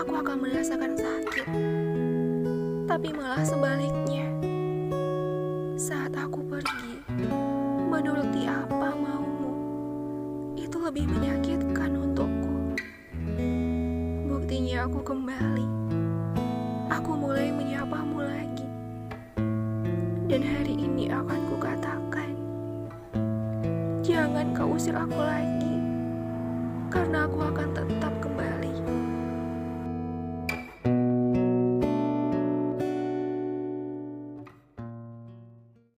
aku akan merasakan sakit. Tapi malah sebaliknya, saat aku pergi, menuruti apa maumu, itu lebih menyakitkan untukku. Buktinya aku kembali. Aku mulai menyapamu lagi. Dan hari ini akan kukatakan, jangan kau usir aku lagi, karena aku akan tetap.